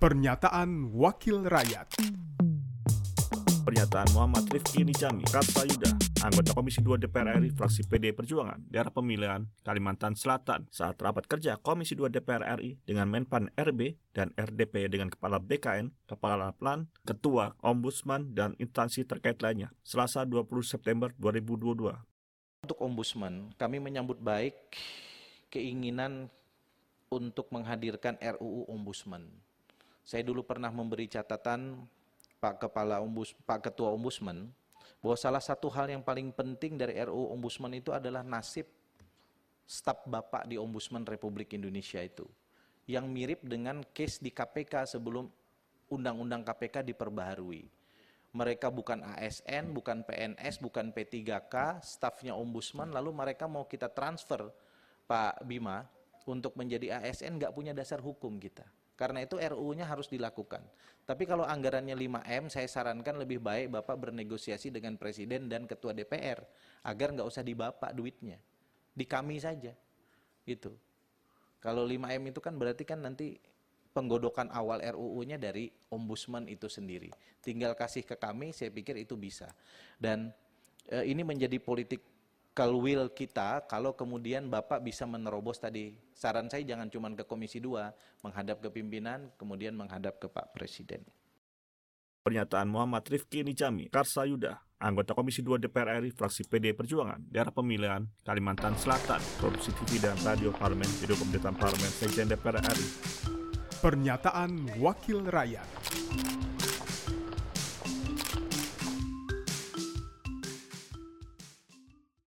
Pernyataan Wakil Rakyat Pernyataan Muhammad Rifki Nijami, Karsayuda, anggota Komisi 2 DPR RI fraksi PD Perjuangan, daerah pemilihan Kalimantan Selatan saat rapat kerja Komisi 2 DPR RI dengan Menpan RB dan RDP dengan Kepala BKN, Kepala Plan, Ketua, Ombudsman, dan instansi terkait lainnya, Selasa 20 September 2022. Untuk Ombudsman, kami menyambut baik keinginan untuk menghadirkan RUU Ombudsman. Saya dulu pernah memberi catatan Pak Kepala Ombus, Pak Ketua Ombudsman bahwa salah satu hal yang paling penting dari RUU Ombudsman itu adalah nasib staf Bapak di Ombudsman Republik Indonesia itu yang mirip dengan case di KPK sebelum Undang-Undang KPK diperbaharui. Mereka bukan ASN, bukan PNS, bukan P3K, stafnya Ombudsman, lalu mereka mau kita transfer Pak Bima untuk menjadi ASN nggak punya dasar hukum kita. Karena itu RUU-nya harus dilakukan. Tapi kalau anggarannya 5M, saya sarankan lebih baik Bapak bernegosiasi dengan Presiden dan Ketua DPR agar nggak usah di Bapak duitnya, di kami saja. Itu. Kalau 5M itu kan berarti kan nanti penggodokan awal RUU-nya dari Ombudsman itu sendiri. Tinggal kasih ke kami, saya pikir itu bisa. Dan e, ini menjadi politik will kita kalau kemudian Bapak bisa menerobos tadi. Saran saya jangan cuma ke Komisi 2, menghadap ke pimpinan, kemudian menghadap ke Pak Presiden. Pernyataan Muhammad Rifki Nijami, Karsayuda, anggota Komisi 2 DPR RI fraksi PD Perjuangan, daerah pemilihan Kalimantan Selatan, Produksi TV dan Radio Parlemen, Video Pemerintahan Parlemen, Sekjen DPR RI. Pernyataan Wakil Rakyat